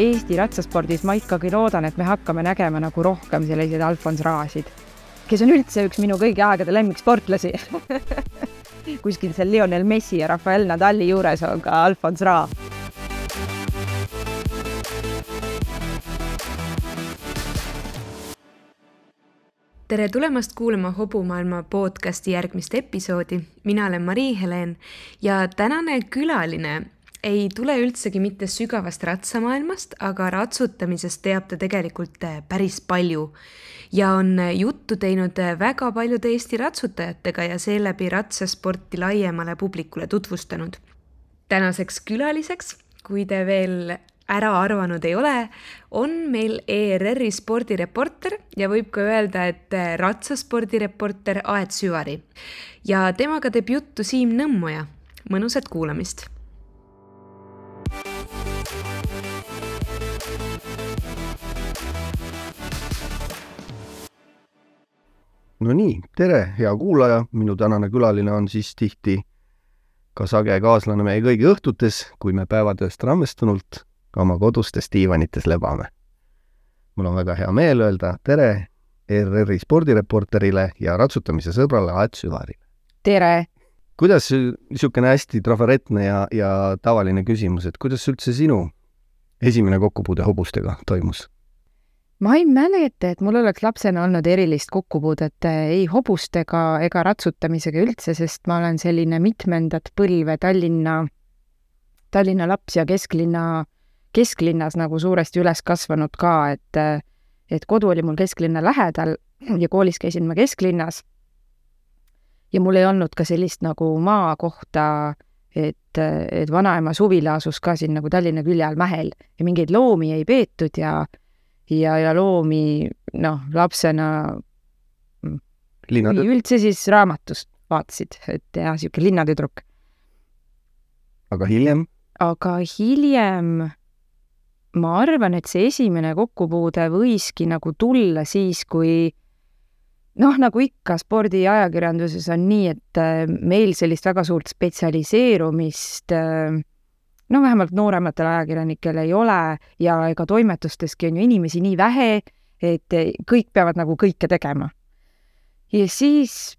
Eesti ratsaspordis ma ikkagi loodan, et me hakkame nägema nagu rohkem selliseid Alfons Raasid, kes on üldse üks minu kõigi aegade lemmiksportlasi. Kuskil seal Lionel Messi ja Rafael Nadali juures on ka Alfons Raa tere tulemast kuulama Hobumaailma podcasti järgmist episoodi. mina olen Mari-Helen ja tänane külaline ei tule üldsegi mitte sügavast ratsamaailmast, aga ratsutamisest teab ta tegelikult äh, päris palju ja on äh, juttu teinud äh, väga paljude Eesti ratsutajatega ja seeläbi ratsasporti laiemale publikule tutvustanud. tänaseks külaliseks, kui te veel ära arvanud ei ole, on meil ERR-i spordireporter ja võib ka öelda, et ratsaspordireporter Aet Süvari. ja temaga teeb juttu Siim Nõmmoja. mõnusat kuulamist no nii, tere, hea kuulaja, minu tänane külaline on siis tihti ka sage kaaslane meie kõigi õhtutes, kui me päevatööst rammestunult oma kodustes diivanites lebame. mul on väga hea meel öelda tere ERR-i spordireporterile ja ratsutamise sõbrale Aet Süvarile. tere! kuidas niisugune hästi trafaretne ja, ja tavaline küsimus, et kuidas üldse sinu esimene kokkupuude hobustega toimus? ma ei mäleta, et mul oleks lapsena olnud erilist kokkupuudet ei hobustega ega ratsutamisega üldse, sest ma olen selline mitmendat põlve Tallinna, Tallinna laps ja kesklinna kesklinnas nagu suuresti üles kasvanud ka, et, et kodu oli mul kesklinna lähedal ja koolis käisin ma kesklinnas. ja mul ei olnud ka sellist nagu maakohta, et, et vanaema suvila asus ka siin nagu Tallinna külje all Mähel ja mingeid loomi ei peetud ja, ja, ja loomi noh, lapsena Linnade... üldse siis raamatust vaatasid, et jah, niisugune linnatüdruk. aga hiljem? aga hiljem ma arvan, et see esimene kokkupuude võiski nagu tulla siis, kui noh, nagu ikka spordiajakirjanduses on nii, et äh, meil sellist väga suurt spetsialiseerumist no vähemalt noorematel ajakirjanikel ei ole ja ega toimetusteski on ju inimesi nii vähe, et kõik peavad nagu kõike tegema. ja siis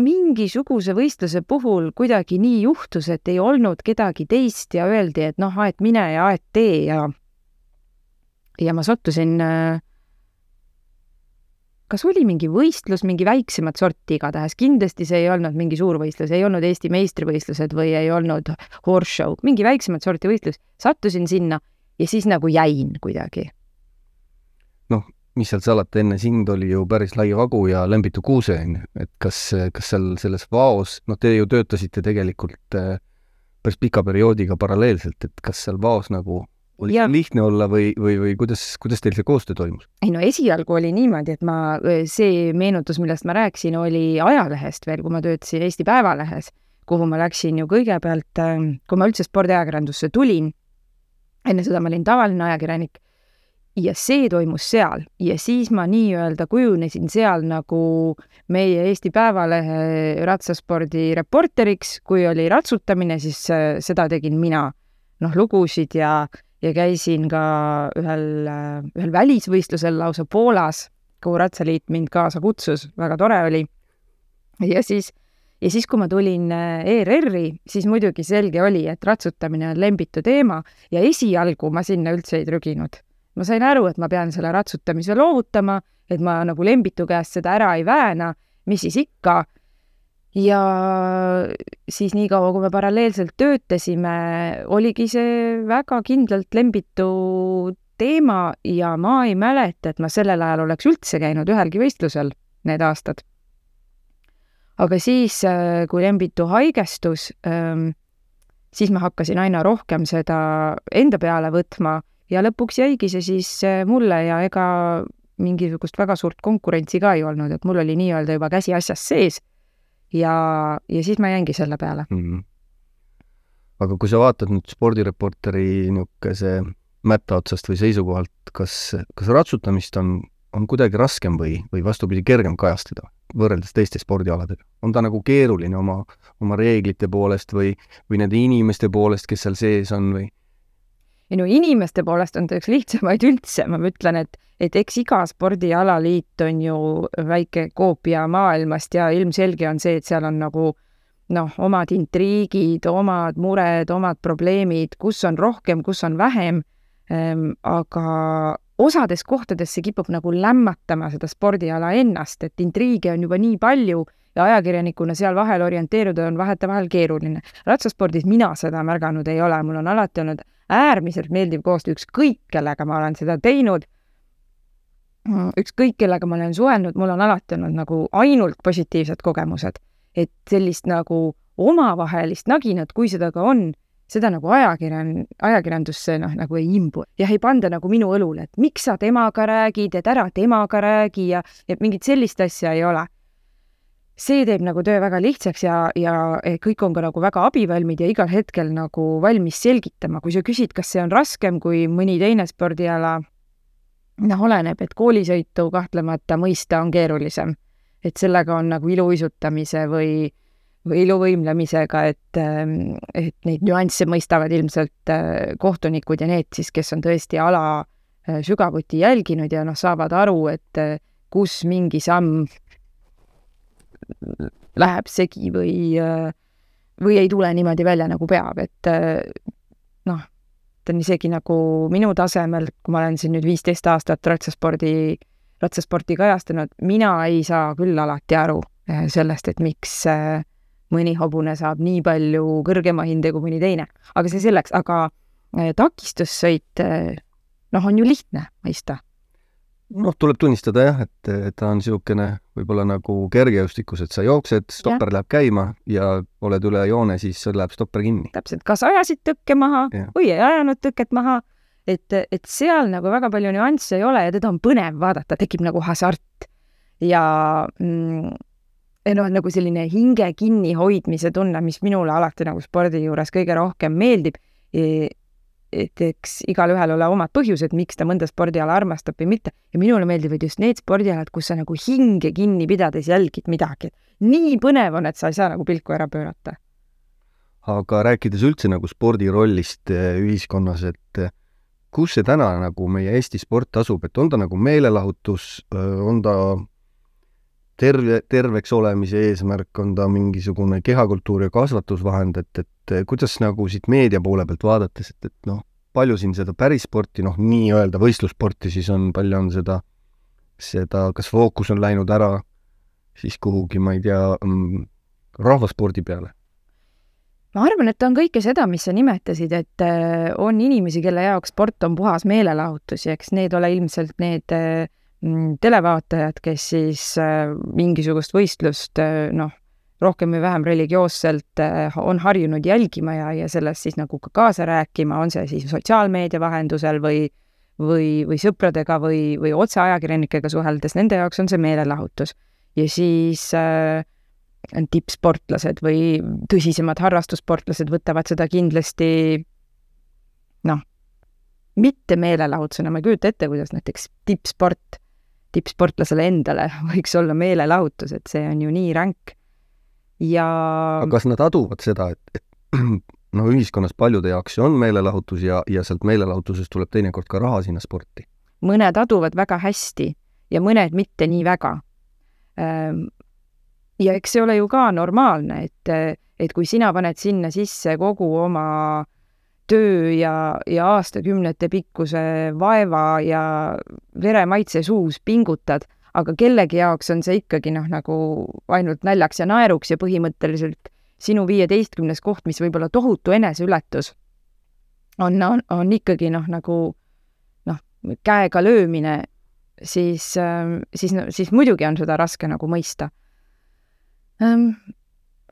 mingisuguse võistluse puhul kuidagi nii juhtus, et ei olnud kedagi teist ja öeldi, et noh, aet mine ja aet tee ja ja ma sattusin kas oli mingi võistlus, mingi väiksemat sorti igatahes, kindlasti see ei olnud mingi suurvõistlus, ei olnud Eesti meistrivõistlused või ei olnud horse show, mingi väiksemat sorti võistlus, sattusin sinna ja siis nagu jäin kuidagi. Mis seal salata, enne sind oli ju päris lai vagu ja Lembitu Kuuse, on ju, et kas, kas seal selles vaos, noh, te ju töötasite tegelikult äh, päris pika perioodiga paralleelselt, et kas seal vaos nagu oli ja. lihtne olla või, või, või kuidas, kuidas teil see koostöö toimus? ei no esialgu oli niimoodi, et ma, see meenutus, millest ma rääkisin, oli ajalehest veel, kui ma töötasin Eesti Päevalehes, kuhu ma läksin ju kõigepealt, ähm, kui ma üldse spordiajakirjandusse tulin, enne seda ma olin tavaline ajakirjanik ja see toimus seal. Ja siis ma nii-öelda kujunesin seal nagu meie Eesti Päevalehe ratsaspordi reporteriks, kui oli ratsutamine, siis äh, seda tegin mina. noh, lugusid ja, ja käisin ka ühel, äh, ühel välisvõistlusel lausa Poolas, kuhu Ratsaliit mind kaasa kutsus, väga tore oli. ja siis, ja siis, kui ma tulin äh, ERR-i, siis muidugi selge oli, et ratsutamine on lembitu teema. Ja esialgu ma sinna üldse ei trüginud ma sain aru, et ma pean selle ratsutamise loovutama, et ma nagu Lembitu käest seda ära ei vääna, mis siis ikka. ja siis niikaua, kui me paralleelselt töötasime, oligi see väga kindlalt Lembitu teema ja ma ei mäleta, et ma sellel ajal oleks üldse käinud ühelgi võistlusel need aastad. aga siis, kui Lembitu haigestus, ähm, siis ma hakkasin aina rohkem seda enda peale võtma ja lõpuks jäigi see siis äh, mulle ja ega mingisugust väga suurt konkurentsi ka ei olnud, et mul oli nii-öelda juba käsi asjas sees ja, ja siis ma jäingi selle peale mm. -hmm. aga kui sa vaatad nüüd spordireporteri niisuguse mätta otsast või seisukohalt, kas, kas ratsutamist on, on kuidagi raskem või, või vastupidi, kergem kajastada? võrreldes teiste spordialadega? on ta nagu keeruline oma, oma reeglite poolest või, või nende inimeste poolest, kes seal sees on või? Ei no inimeste poolest on ta üks lihtsamaid üldse, ma ütlen, et, et eks iga spordialaliit on ju väike koopia maailmast ja ilmselge on see, et seal on nagu noh, omad intriigid, omad mured, omad probleemid, kus on rohkem, kus on vähem ähm,. aga osades kohtades see kipub nagu lämmatama seda spordiala ennast, et intriige on juba nii palju ja ajakirjanikuna seal vahel orienteeruda on vahetevahel keeruline. ratsaspordis mina seda märganud ei ole, mul on alati olnud äärmiselt meeldiv koostöö, ükskõik kellega ma olen seda teinud, ükskõik kellega ma olen suhelnud, mul on alati olnud nagu ainult positiivsed kogemused. et sellist nagu omavahelist naginat, kui seda ka on, seda nagu ajakirjan-, ajakirjandusse noh, nagu ei imbu. jah, ei panda nagu minu õlule, et miks sa temaga räägid, et ära temaga räägi ja, ja mingit sellist asja ei ole see teeb nagu töö väga lihtsaks ja, ja kõik on ka nagu väga abivalmid ja igal hetkel nagu valmis selgitama, kui sa küsid, kas see on raskem kui mõni teine spordiala, noh, oleneb, et koolisõitu kahtlemata mõista on keerulisem. et sellega on nagu iluuisutamise või, või iluvõimlemisega, et, et neid nüansse mõistavad ilmselt äh, kohtunikud ja need siis, kes on tõesti ala äh, sügavuti jälginud ja noh, saavad aru, et kus mingi samm läheb segi või, või ei tule niimoodi välja, nagu peab, et noh, ta on isegi nagu minu tasemel, kui ma olen siin nüüd viisteist aastat ratsaspordi, ratsasporti kajastanud, mina ei saa küll alati aru eh, sellest, et miks mõni hobune saab nii palju kõrgema hinde kui mõni teine. aga see selleks, aga takistussõit, noh, on ju lihtne mõista noh, tuleb tunnistada jah, et, et ta on niisugune võib-olla nagu kergejõustikus, et sa jooksed, stopper ja. läheb käima ja oled üle joone, siis läheb stopper kinni. täpselt, kas ajasid tõkke maha ja. või ei ajanud tõket maha, et, et seal nagu väga palju nüansse ei ole ja teda on põnev vaadata, tekib nagu hasart. ja mm, noh, nagu selline hinge kinnihoidmise tunne, mis minule alati nagu spordi juures kõige rohkem meeldib et eks igalühel ole omad põhjused, miks ta mõnda spordiala armastab või mitte. ja minule meeldivad just need spordialad, kus sa nagu hinge kinni pidades jälgid midagi. nii põnev on, et sa ei saa nagu pilku ära pöörata. aga rääkides üldse nagu spordi rollist eh, ühiskonnas, et eh, kus see täna nagu meie Eesti sport asub, et on ta nagu meelelahutus, eh, on ta terve, terveks olemise eesmärk, on ta mingisugune kehakultuur ja kasvatusvahend, et, et kuidas nagu siit meedia poole pealt vaadates, et, et noh, palju siin seda päris sporti, noh, nii-öelda võistlussporti siis on, palju on seda, seda, kas fookus on läinud ära siis kuhugi, ma ei tea, mm, rahvaspordi peale? ma arvan, et on kõike seda, mis sa nimetasid, et äh, on inimesi, kelle jaoks sport on puhas meelelahutus ja eks need ole ilmselt need äh, televaatajad, kes siis äh, mingisugust võistlust äh, noh, rohkem või vähem religioosselt äh, on harjunud jälgima ja, ja sellest siis nagu ka kaasa rääkima, on see siis sotsiaalmeedia vahendusel või või, või sõpradega või, või otse ajakirjanikega suheldes, nende jaoks on see meelelahutus. ja siis äh, tippsportlased või tõsisemad harrastussportlased võtavad seda kindlasti noh, mitte meelelahutusena, ma ei kujuta ette, kuidas näiteks tippsport tippsportlasele endale võiks olla meelelahutus, et see on ju nii ränk. ja aga kas nad aduvad seda, et, et noh, ühiskonnas paljude jaoks see on meelelahutus ja, ja sealt meelelahutusest tuleb teinekord ka raha sinna sporti? mõned aduvad väga hästi ja mõned mitte nii väga. Ehm, ja eks see ole ju ka normaalne, et, et kui sina paned sinna sisse kogu oma töö ja, ja aastakümnete pikkuse vaeva ja veremaitse suus pingutad, aga kellegi jaoks on see ikkagi noh, nagu ainult naljaks ja naeruks ja põhimõtteliselt sinu viieteistkümnes koht, mis võib olla tohutu eneseületus, on, on, on ikkagi noh, nagu noh, käega löömine, siis, siis, siis muidugi on seda raske nagu mõista. Ehm,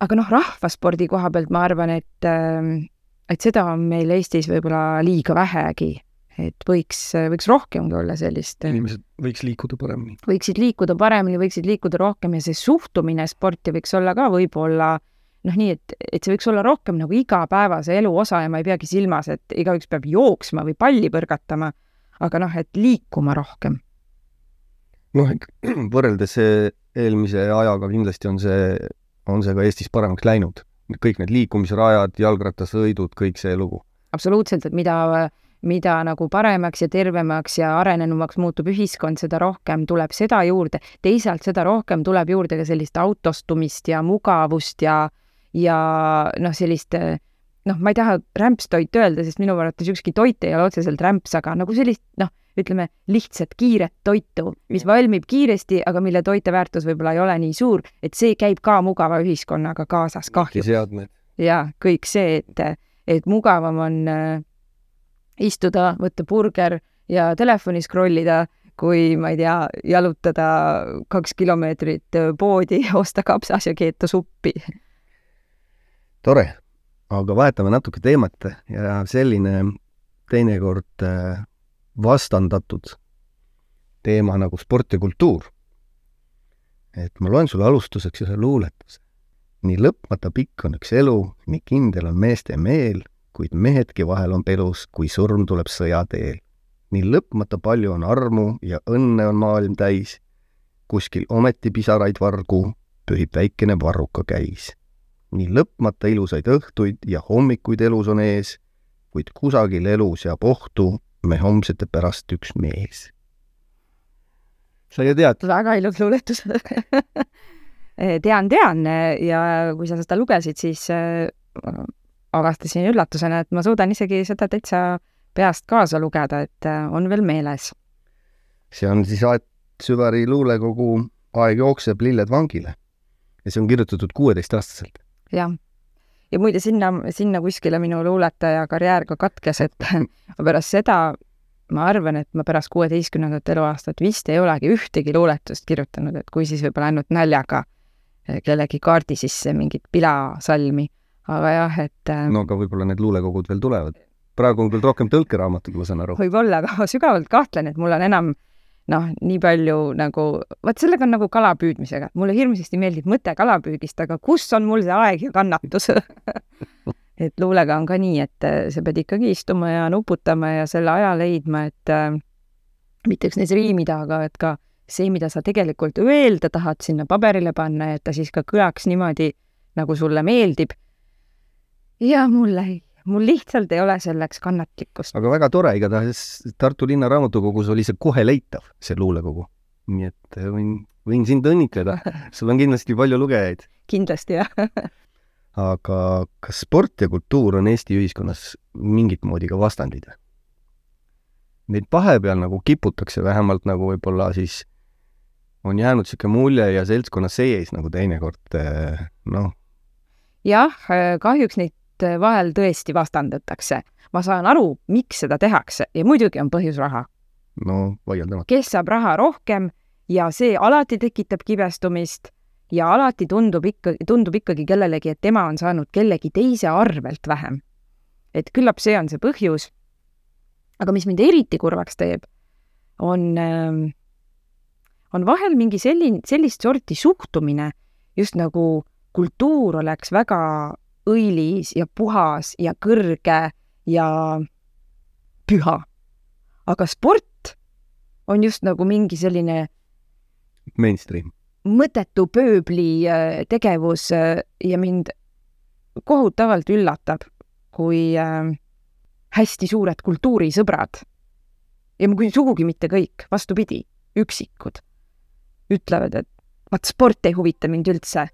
aga noh, rahvaspordi koha pealt ma arvan, et ehm, et seda on meil Eestis võib-olla liiga vähegi, et võiks, võiks rohkemgi olla sellist. inimesed võiks liikuda paremini. võiksid liikuda paremini, võiksid liikuda rohkem ja see suhtumine sporti võiks olla ka võib-olla noh, nii et, et see võiks olla rohkem nagu igapäevase elu osa ja ma ei peagi silmas, et igaüks peab jooksma või palli põrgatama, aga noh, et liikuma rohkem. noh, võrreldes eelmise ajaga kindlasti on see, on see ka Eestis paremaks läinud. Kõik need liikumisrajad, jalgrattasõidud, kõik see lugu. absoluutselt, et mida, mida nagu paremaks ja tervemaks ja arenenumaks muutub ühiskond, seda rohkem tuleb seda juurde. teisalt seda rohkem tuleb juurde ka sellist autostumist ja mugavust ja, ja noh, sellist noh, ma ei taha rämpstoit öelda, sest minu arvates ükski toit ei ole otseselt rämps, aga nagu sellist noh, ütleme lihtsat kiiret toitu, mis valmib kiiresti, aga mille toiteväärtus võib-olla ei ole nii suur, et see käib ka mugava ühiskonnaga kaasas kahjuks. ja kõik see, et, et mugavam on äh, istuda, võtta burger ja telefoni scroll ida, kui ma ei tea, jalutada kaks kilomeetrit poodi, osta kapsas ja keeta suppi. tore aga vahetame natuke teemat ja selline teinekord äh, vastandatud teema nagu sport ja kultuur. et ma loen sulle alustuseks ühe luuletuse. nii lõpmata pikk on üks elu, nii kindel on meeste meel, kuid mehedki vahel on pelus, kui surm tuleb sõjateel. nii lõpmata palju on armu ja õnne on maailm täis, kuskil ometi pisaraid vargu pühib väikene varruka käis nii lõpmata ilusaid õhtuid ja hommikuid elus on ees, kuid kusagil elu seab ohtu me homsete pärast üks mees. sa ju tead? väga ilus luuletus tean, tean ja kui sa seda lugesid, siis äh, avastasin üllatusena, et ma suudan isegi seda täitsa peast kaasa lugeda, et on veel meeles. see on siis Aet Süvari luulekogu Aeg jookseb, lilled vangile ja see on kirjutatud kuueteistaastaselt jah. Ja muide, sinna, sinna kuskile minu luuletaja karjäär ka katkes, et pärast seda ma arvan, et ma pärast kuueteistkümnendat eluaastat vist ei olegi ühtegi luuletust kirjutanud, et kui siis võib-olla ainult naljaga eh, kellegi kaardi sisse mingit pilasalmi. aga jah, et eh, no aga võib-olla need luulekogud veel tulevad. praegu on küll rohkem tõlkeraamatud, ma saan aru. võib-olla, aga sügavalt kahtlen, et mul on enam noh, nii palju nagu, vot sellega on nagu kala püüdmisega, mulle hirmsasti meeldib mõte kalapüügist, aga kus on mul see aeg ja kannatus et luulega on ka nii, et äh, sa pead ikkagi istuma ja nuputama ja selle aja leidma, et äh, mitte üksnes riimida, aga et ka see, mida sa tegelikult öelda tahad, sinna paberile panna ja et ta siis ka kõlaks niimoodi, nagu sulle meeldib. ja mulle ei mul lihtsalt ei ole selleks kannatlikkust. aga väga tore, igatahes Tartu Linna Raamatukogus oli see kohe leitav, see luulekogu. nii et äh, võin, võin sind õnnitleda, sul on kindlasti palju lugejaid. kindlasti, jah aga kas sport ja kultuur on Eesti ühiskonnas mingit moodi ka vastandid? Neid vahepeal nagu kiputakse, vähemalt nagu võib-olla siis on jäänud niisugune mulje ja seltskonna sees nagu teinekord äh, noh. jah, äh, kahjuks neid vahel tõesti vastandatakse. ma saan aru, miks seda tehakse ja muidugi on põhjus raha. no vaieldamata. kes saab raha rohkem ja see alati tekitab kibestumist ja alati tundub ikka, tundub ikkagi kellelegi, et tema on saanud kellegi teise arvelt vähem. et küllap see on see põhjus. aga mis mind eriti kurvaks teeb, on, ähm, on vahel mingi selline, sellist sorti suhtumine, just nagu kultuur oleks väga õilis ja puhas ja kõrge ja püha. aga sport on just nagu mingi selline mainstream. mõttetu pööbli äh, tegevus äh, ja mind kohutavalt üllatab, kui äh, hästi suured kultuurisõbrad ja kui sugugi mitte kõik, vastupidi, üksikud ütlevad, et vaat sport ei huvita mind üldse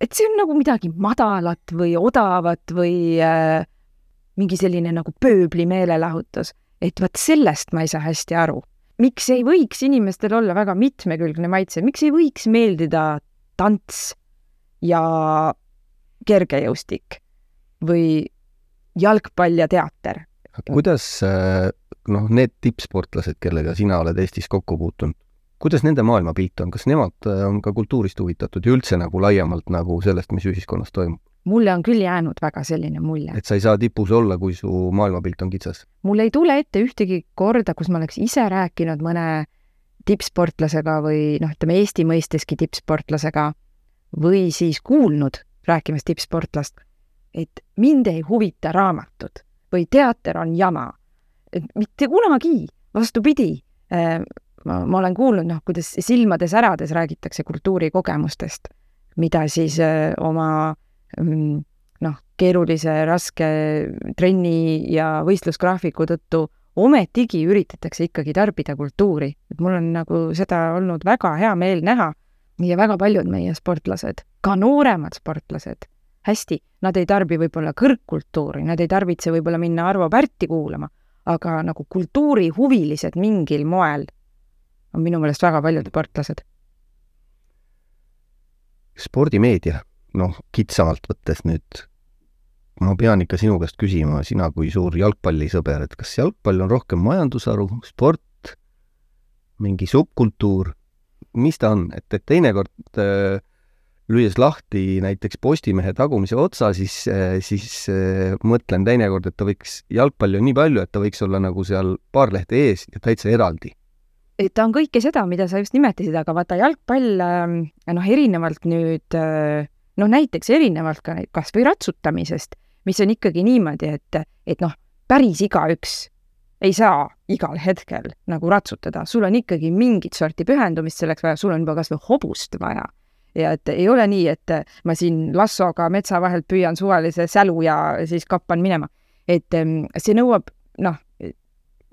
et see on nagu midagi madalat või odavat või äh, mingi selline nagu pööbli meelelahutus, et vot sellest ma ei saa hästi aru. miks ei võiks inimestel olla väga mitmekülgne maitse, miks ei võiks meeldida tants ja kergejõustik või jalgpall ja teater? kuidas äh, noh, need tippsportlased, kellega sina oled Eestis kokku puutunud, kuidas nende maailmapilt on, kas nemad äh, on ka kultuurist huvitatud ja üldse nagu laiemalt nagu sellest, mis ühiskonnas toimub? mulle on küll jäänud väga selline mulje. et sa ei saa tipus olla, kui su maailmapilt on kitsas? mul ei tule ette ühtegi korda, kus ma oleks ise rääkinud mõne tippsportlasega või noh, ütleme Eesti mõisteski tippsportlasega või siis kuulnud rääkimas tippsportlast, et mind ei huvita raamatud või teater on jama. mitte kunagi, vastupidi, äh, ma, ma olen kuulnud, noh, kuidas silmade särades räägitakse kultuurikogemustest, mida siis öö, oma mm, noh, keerulise, raske trenni ja võistlusgraafiku tõttu ometigi üritatakse ikkagi tarbida kultuuri, et mul on nagu seda olnud väga hea meel näha ja väga paljud meie sportlased, ka nooremad sportlased, hästi, nad ei tarbi võib-olla kõrgkultuuri, nad ei tarvitse võib-olla minna Arvo Pärti kuulama, aga nagu kultuurihuvilised mingil moel on minu meelest väga paljud sportlased. spordimeedia, noh, kitsamalt võttes nüüd, ma pean ikka sinu käest küsima, sina kui suur jalgpallisõber, et kas jalgpall on rohkem majandusharu, sport, mingi subkultuur, mis ta on, et, et teinekord äh, lüües lahti näiteks Postimehe tagumise otsa, siis, äh, siis äh, mõtlen teinekord, et ta võiks, jalgpalli on nii palju, et ta võiks olla nagu seal paar lehte ees ja täitsa eraldi. Et ta on kõike seda, mida sa just nimetasid, aga vaata jalgpall, ähm, noh, erinevalt nüüd äh, noh, näiteks erinevalt ka kas või ratsutamisest, mis on ikkagi niimoodi, et, et noh, päris igaüks ei saa igal hetkel nagu ratsutada, sul on ikkagi mingit sorti pühendumist selleks vaja, sul on juba kas või hobust vaja. ja et ei ole nii, et ma siin lassoga metsa vahelt püüan suvalise sälu ja siis kappan minema. et see nõuab, noh,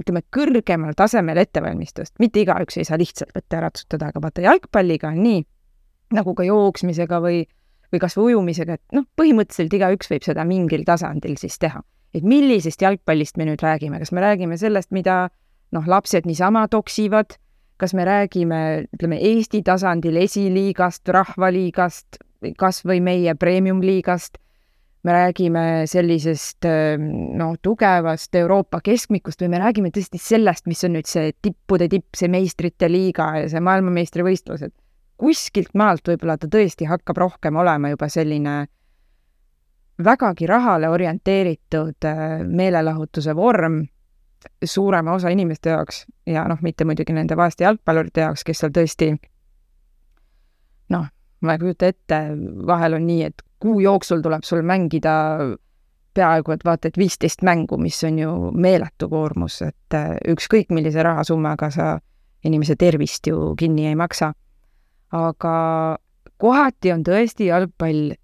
ütleme, kõrgemal tasemel ettevalmistust, mitte igaüks ei saa lihtsalt ja ratsutada, aga vaata jalgpalliga on nii, nagu ka jooksmisega või, või kas või ujumisega, et noh, põhimõtteliselt igaüks võib seda mingil tasandil siis teha. Et millisest jalgpallist me nüüd räägime, kas me räägime sellest, mida noh, lapsed niisama toksivad, kas me räägime, ütleme, Eesti tasandil esiliigast, rahvaliigast, kas või meie premium-liigast, me räägime sellisest noh, tugevast Euroopa keskmikust või me räägime tõesti sellest, mis on nüüd see tippude tipp, see meistrite liiga ja see maailmameistrivõistlused. kuskilt maalt võib-olla ta tõesti hakkab rohkem olema juba selline vägagi rahale orienteeritud äh, meelelahutuse vorm suurema osa inimeste jaoks ja noh, mitte muidugi nende vaeste jalgpallurite jaoks, kes seal tõesti noh, ma ei kujuta ette, vahel on nii, et kuu jooksul tuleb sul mängida peaaegu et vaata et viisteist mängu, mis on ju meeletu koormus, et äh, ükskõik millise rahasummaga sa inimese tervist ju kinni ei maksa. aga kohati on tõesti jalgpall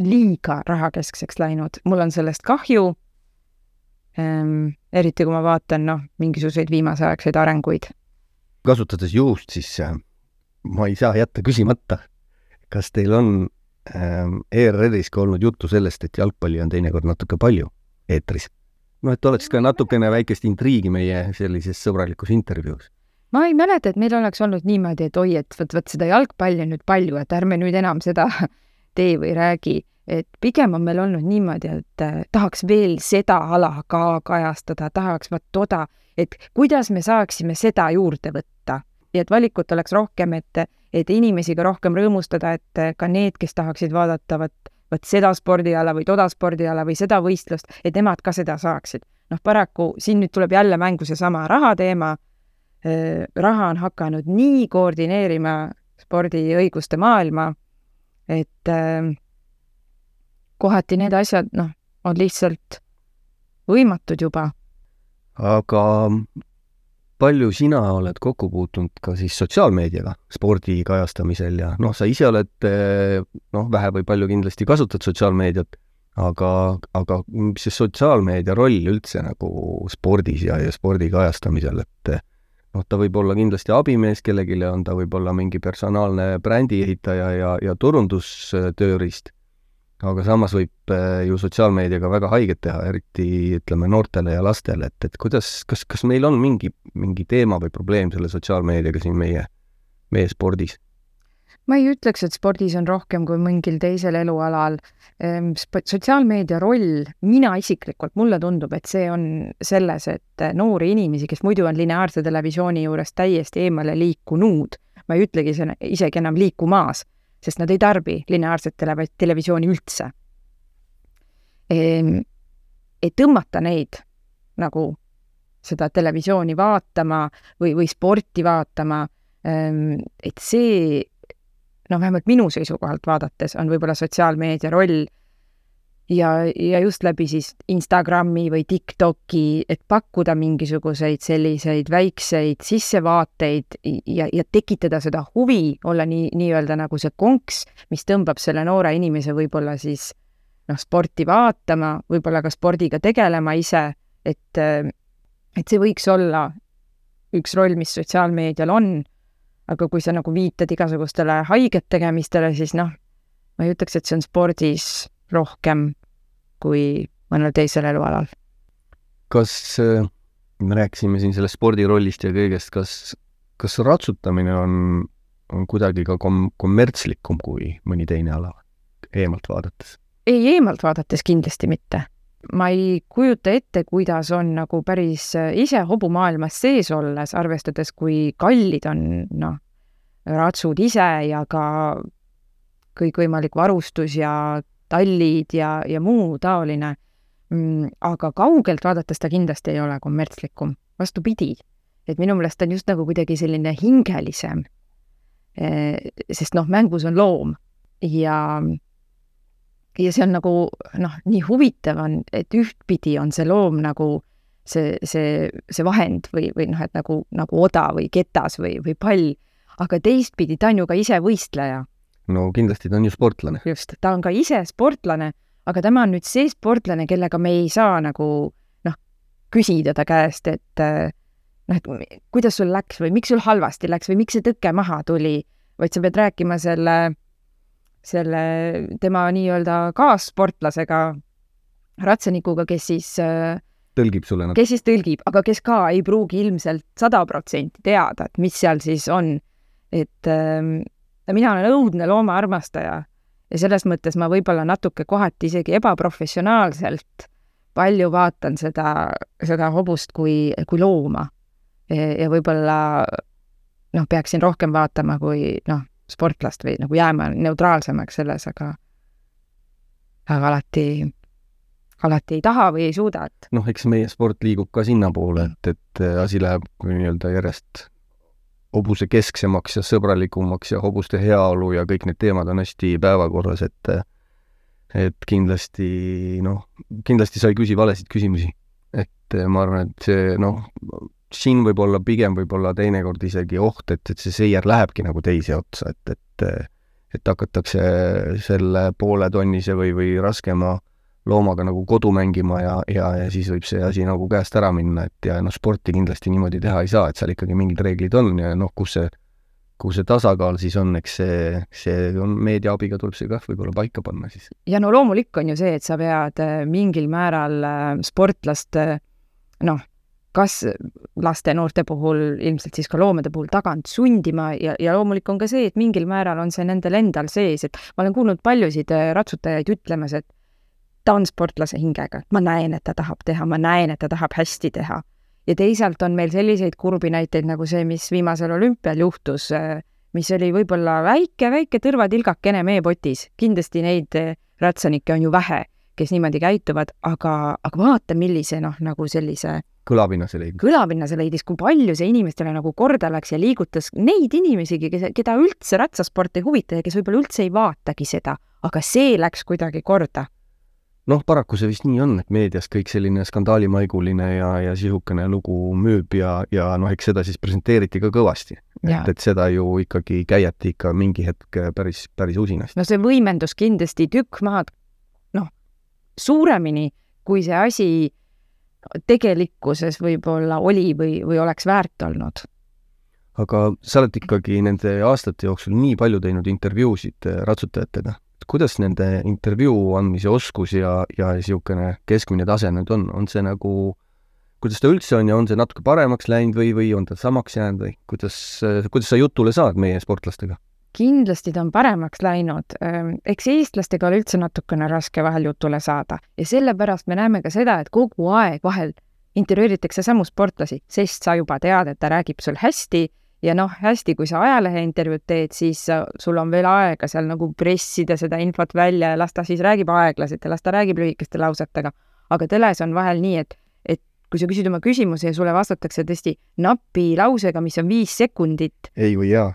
liiga rahakeskseks läinud, mul on sellest kahju ähm,. eriti kui ma vaatan, noh, mingisuguseid viimaseaegseid arenguid. kasutades juhust, siis ma ei saa jätta küsimata, kas teil on ERR-is ka olnud juttu sellest, et jalgpalli on teinekord natuke palju eetris? noh, et oleks ka natukene väikest intriigi meie sellises sõbralikus intervjuus. Ma ei mäleta, et meil oleks olnud niimoodi, et oi, et vot, vot seda jalgpalli on nüüd palju, et ärme nüüd enam seda tee või räägi, et pigem on meil olnud niimoodi, et äh, tahaks veel seda ala ka kajastada, tahaks vot toda, et kuidas me saaksime seda juurde võtta. Ja et valikut oleks rohkem, et, et inimesi ka rohkem rõõmustada, et äh, ka need, kes tahaksid vaadata vot, vot seda spordiala või toda spordiala või seda võistlust, et nemad ka seda saaksid. noh, paraku siin nüüd tuleb jälle mängu seesama raha teema. Äh, raha on hakanud nii koordineerima spordiõiguste maailma et äh, kohati need asjad, noh, on lihtsalt võimatud juba. aga palju sina oled kokku puutunud ka siis sotsiaalmeediaga spordi kajastamisel ja noh, sa ise oled noh, vähe või palju kindlasti kasutad sotsiaalmeediat, aga, aga mis see sotsiaalmeedia roll üldse nagu spordis ja, ja spordi kajastamisel, et noh, ta võib olla kindlasti abimees kellelegi, on ta võib-olla mingi personaalne brändiehitaja ja, ja turundustööriist, aga samas võib eh, ju sotsiaalmeediaga väga haiget teha, eriti ütleme noortele ja lastele, et, et kuidas, kas, kas meil on mingi, mingi teema või probleem selle sotsiaalmeediaga siin meie, meie spordis? ma ei ütleks, et spordis on rohkem kui mingil teisel elualal. Ehm, sotsiaalmeedia roll, mina isiklikult, mulle tundub, et see on selles, et noori inimesi, kes muidu on lineaarse televisiooni juurest täiesti eemale liikunud, ma ei ütlegi isegi enam liikumas, sest nad ei tarbi lineaarset tele-, televisiooni üldse. Ehm, et tõmmata neid nagu seda televisiooni vaatama või, või sporti vaatama, ehm, et see no vähemalt minu seisukohalt vaadates on võib-olla sotsiaalmeedia roll ja, ja just läbi siis Instagrami või TikToki, et pakkuda mingisuguseid selliseid väikseid sissevaateid ja, ja tekitada seda huvi, olla nii, nii-öelda nagu see konks, mis tõmbab selle noore inimese võib-olla siis noh, sporti vaatama, võib-olla ka spordiga tegelema ise, et, et see võiks olla üks roll, mis sotsiaalmeedial on, aga kui sa nagu viitad igasugustele haiget tegemistele, siis noh, ma ei ütleks, et see on spordis rohkem kui mõnel teisel elualal. kas, äh, me rääkisime siin sellest spordi rollist ja kõigest, kas, kas ratsutamine on, on kuidagi ka kom-, kommertslikum kui mõni teine ala eemalt vaadates? ei, eemalt vaadates kindlasti mitte. ma ei kujuta ette, kuidas on nagu päris äh, ise hobumaailmas sees olles, arvestades, kui kallid on noh, ratsud ise ja ka kõikvõimalik varustus ja tallid ja, ja muu taoline mm,. aga kaugelt vaadates ta kindlasti ei ole kommertslikum, vastupidi. et minu meelest on just nagu kuidagi selline hingelisem. Eh, sest noh, mängus on loom ja, ja see on nagu noh, nii huvitav on, et ühtpidi on see loom nagu see, see, see vahend või, või noh, et nagu, nagu oda või ketas või, või pall, aga teistpidi ta on ju ka ise võistleja no kindlasti ta on ju sportlane. just, ta on ka ise sportlane, aga tema on nüüd see sportlane, kellega me ei saa nagu noh, küsida ta käest, et noh, et kuidas sul läks või miks sul halvasti läks või miks see tõke maha tuli, vaid sa pead rääkima selle, selle tema nii-öelda kaassportlasega, ratsanikuga, kes siis tõlgib sulle nad. kes siis tõlgib, aga kes ka ei pruugi ilmselt sada protsenti teada, et mis seal siis on. et ähm, ja mina olen õudne loomaarmastaja ja selles mõttes ma võib-olla natuke kohati isegi ebaprofessionaalselt palju vaatan seda, seda hobust kui, kui looma. ja võib-olla noh, peaksin rohkem vaatama kui noh, sportlast või nagu jääma neutraalsemaks selles, aga aga alati, alati ei taha või ei suuda, et noh, eks meie sport liigub ka sinnapoole, et, et asi läheb nii-öelda järjest hobuse kesksemaks ja sõbralikumaks ja hobuste heaolu ja kõik need teemad on hästi päevakorras, et et kindlasti noh, kindlasti sa ei küsi valesid küsimusi. et ma arvan, et see noh, siin võib olla pigem võib-olla teinekord isegi oht, et, et see seier lähebki nagu teise otsa, et, et et hakatakse selle pooletonnise või, või raskema loomaga nagu kodu mängima ja, ja, ja siis võib see asi nagu käest ära minna, et ja noh, sporti kindlasti niimoodi teha ei saa, et seal ikkagi mingid reeglid on ja noh, kus see, kuhu see tasakaal siis on, eks see, see on meedia abiga tuleb see kah võib-olla paika panna siis. ja no loomulik on ju see, et sa pead äh, mingil määral äh, sportlast äh, noh, kas laste-noorte puhul, ilmselt siis ka loomade puhul tagant sundima ja, ja loomulik on ka see, et mingil määral on see nendel endal sees, et ma olen kuulnud paljusid ratsutajaid ütlemas, et ta on sportlase hingega, ma näen, et ta tahab teha, ma näen, et ta tahab hästi teha. ja teisalt on meil selliseid kurbi näiteid nagu see, mis viimasel olümpial juhtus, mis oli võib-olla väike-väike tõrvatilgakene meepotis, kindlasti neid ratsanikke on ju vähe, kes niimoodi käituvad, aga, aga vaata, millise noh, nagu sellise kõlapinna see leidis. kõlapinna see leidis, kui palju see inimestele nagu korda läks ja liigutas neid inimesigi, kes, keda üldse ratsasport ei huvita ja kes võib-olla üldse ei vaatagi seda, aga see läks kuidagi korda noh, paraku see vist nii on, et meedias kõik selline skandaalimaiguline ja, ja sisukene lugu müüb ja, ja noh, eks seda siis presenteeriti ka kõvasti. et, et seda ju ikkagi käiati ikka mingi hetk päris, päris usinasti. no see võimendus kindlasti tükk maad, noh, suuremini, kui see asi tegelikkuses võib-olla oli või, või oleks väärt olnud aga sa oled ikkagi nende aastate jooksul nii palju teinud intervjuusid ratsutajatega kuidas nende intervjuu andmise oskus ja, ja niisugune keskmine tase nüüd on, on see nagu, kuidas ta üldse on ja on see natuke paremaks läinud või, või on ta samaks jäänud või kuidas, kuidas sa jutule saad meie sportlastega? kindlasti ta on paremaks läinud. Ehm, eks eestlastega ole üldse natukene raske vahel jutule saada ja sellepärast me näeme ka seda, et kogu aeg vahel intervjueeritakse samu sportlasi, sest sa juba tead, et ta räägib sul hästi ja noh, hästi, kui sa ajalehe intervjuud teed, siis sul on veel aega seal nagu pressida seda infot välja ja las ta siis räägib aeglaselt ja las ta räägib lühikeste lausetega. aga teles on vahel nii, et, et kui sa küsid oma küsimuse ja sulle vastatakse tõesti napi lausega, mis on viis sekundit. ei või jaa.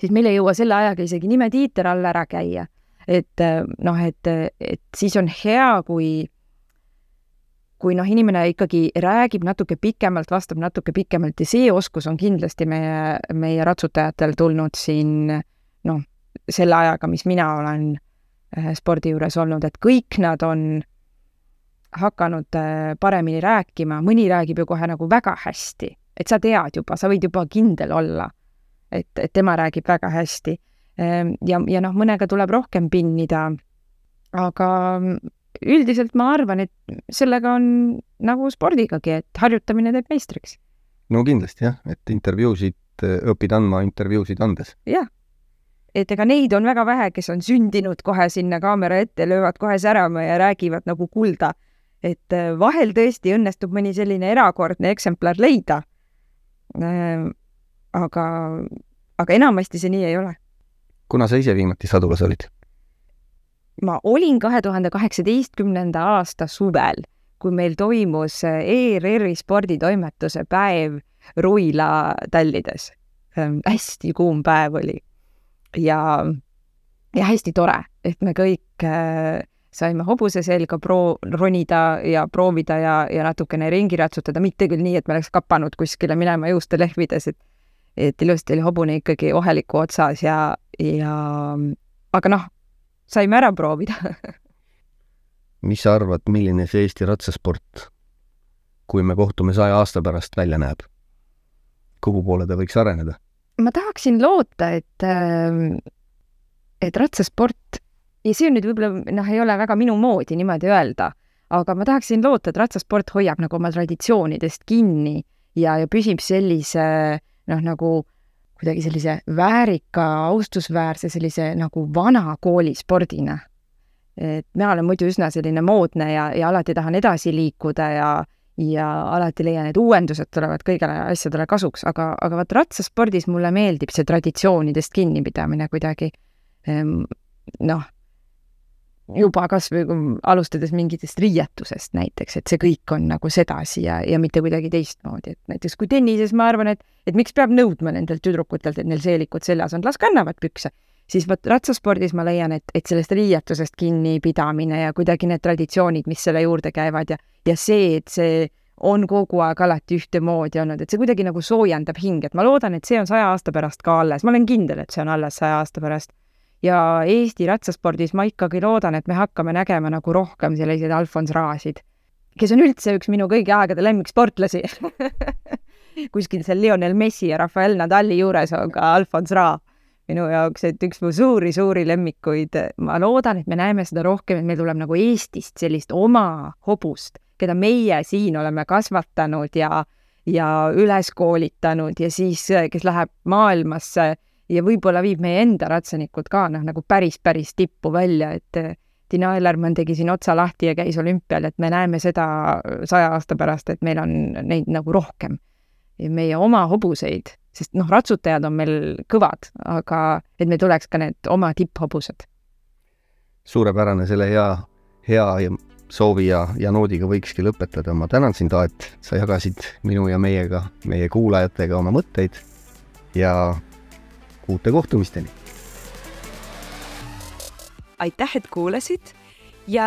siis meil ei jõua selle ajaga isegi nime-tiiter all ära käia. et noh, et, et siis on hea, kui kui noh, inimene ikkagi räägib natuke pikemalt, vastab natuke pikemalt ja see oskus on kindlasti meie, meie ratsutajatel tulnud siin noh, selle ajaga, mis mina olen äh, spordi juures olnud, et kõik nad on hakanud äh, paremini rääkima, mõni räägib ju kohe nagu väga hästi, et sa tead juba, sa võid juba kindel olla, et, et tema räägib väga hästi. Ehm, ja, ja noh, mõnega tuleb rohkem pinnida, aga üldiselt ma arvan, et sellega on nagu spordigagi, et harjutamine teeb meistriks. no kindlasti jah, et intervjuusid, õpid andma intervjuusid andes. jah, et ega neid on väga vähe, kes on sündinud kohe sinna kaamera ette, löövad kohe särama ja räägivad nagu kulda. et äh, vahel tõesti õnnestub mõni selline erakordne eksemplar leida. Äh, aga, aga enamasti see nii ei ole. kuna sa ise viimati sadulas olid? Ma olin kahe tuhande kaheksateistkümnenda aasta suvel, kui meil toimus ERR-i sporditoimetuse päev Ruila tallides. Ähm, hästi kuum päev oli ja, ja hästi tore, et me kõik äh, saime hobuse selga pro-, ronida ja proovida ja, ja natukene ringi ratsutada, mitte küll nii, et me oleks kapanud kuskile minema juuste lehvides, et et ilusti oli hobune ikkagi oheliku otsas ja, ja aga noh, saime ära proovida mis sa arvad, milline see Eesti ratsasport, kui me kohtume saja aasta pärast, välja näeb? kuhu poole ta võiks areneda? ma tahaksin loota, et, ähm, et ratsasport ja see on nüüd võib-olla noh, ei ole väga minu moodi niimoodi öelda, aga ma tahaksin loota, et ratsasport hoiab nagu oma traditsioonidest kinni ja, ja püsib sellise noh, nagu kuidagi sellise väärika, austusväärse sellise nagu vana kooli spordina. et mina olen muidu üsna selline moodne ja, ja alati tahan edasi liikuda ja ja alati leian, et uuendused tulevad kõigile asjadele kasuks, aga, aga vaat ratsaspordis mulle meeldib see traditsioonidest kinnipidamine kuidagi. Ehm, noh, juba kas või alustades mingitest riietusest näiteks, et see kõik on nagu sedasi ja, ja mitte kuidagi teistmoodi, et näiteks kui tennises ma arvan, et, et miks peab nõudma nendelt tüdrukutelt, et neil seelikud seljas on, las kannavad pükse, siis vot ratsaspordis ma leian, et, et sellest riietusest kinnipidamine ja kuidagi need traditsioonid, mis selle juurde käivad ja, ja see, et see on kogu aeg alati ühtemoodi olnud, et see kuidagi nagu soojendab hinge, et ma loodan, et see on saja aasta pärast ka alles, ma olen kindel, et see on alles saja aasta pärast ja Eesti ratsaspordis ma ikkagi loodan, et me hakkame nägema nagu rohkem selliseid Alfons Raasid, kes on üldse üks minu kõigi aegade lemmiksportlasi kuskil seal Lionel Messi ja Rafael Nadali juures on ka Alfons Raa minu jaoks, et üks mu suuri-suuri lemmikuid. ma loodan, et me näeme seda rohkem, et meil tuleb nagu Eestist sellist oma hobust, keda meie siin oleme kasvatanud ja, ja üles koolitanud ja siis, kes läheb maailmasse ja võib-olla viib meie enda ratsanikud ka noh, nagu päris, päris tippu välja, et eh, Tiina Ellermann tegi siin otsa lahti ja käis olümpial, et me näeme seda saja aasta pärast, et meil on neid nagu rohkem. meie oma hobuseid, sest noh, ratsutajad on meil kõvad, aga et meil tuleks ka need oma tipphobused. suurepärane, selle hea, hea soovi ja, ja noodiga võikski lõpetada. ma tänan sind, Aet, sa jagasid minu ja meiega, meie kuulajatega oma mõtteid ja uute kohtumisteni. aitäh, et kuulasid ja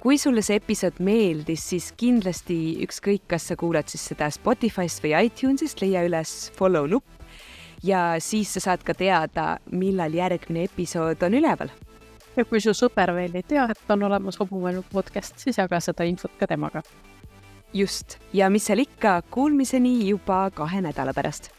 kui sulle see episood meeldis, siis kindlasti ükskõik, kas sa kuulad siis seda Spotify'st või iTunes'ist, leia üles follow nupp ja siis sa saad ka teada, millal järgmine episood on üleval. ja kui su sõber veel ei tea, et on olemas Hobumaailma podcast, siis jaga seda infot ka temaga. just, ja mis seal ikka, kuulmiseni juba kahe nädala pärast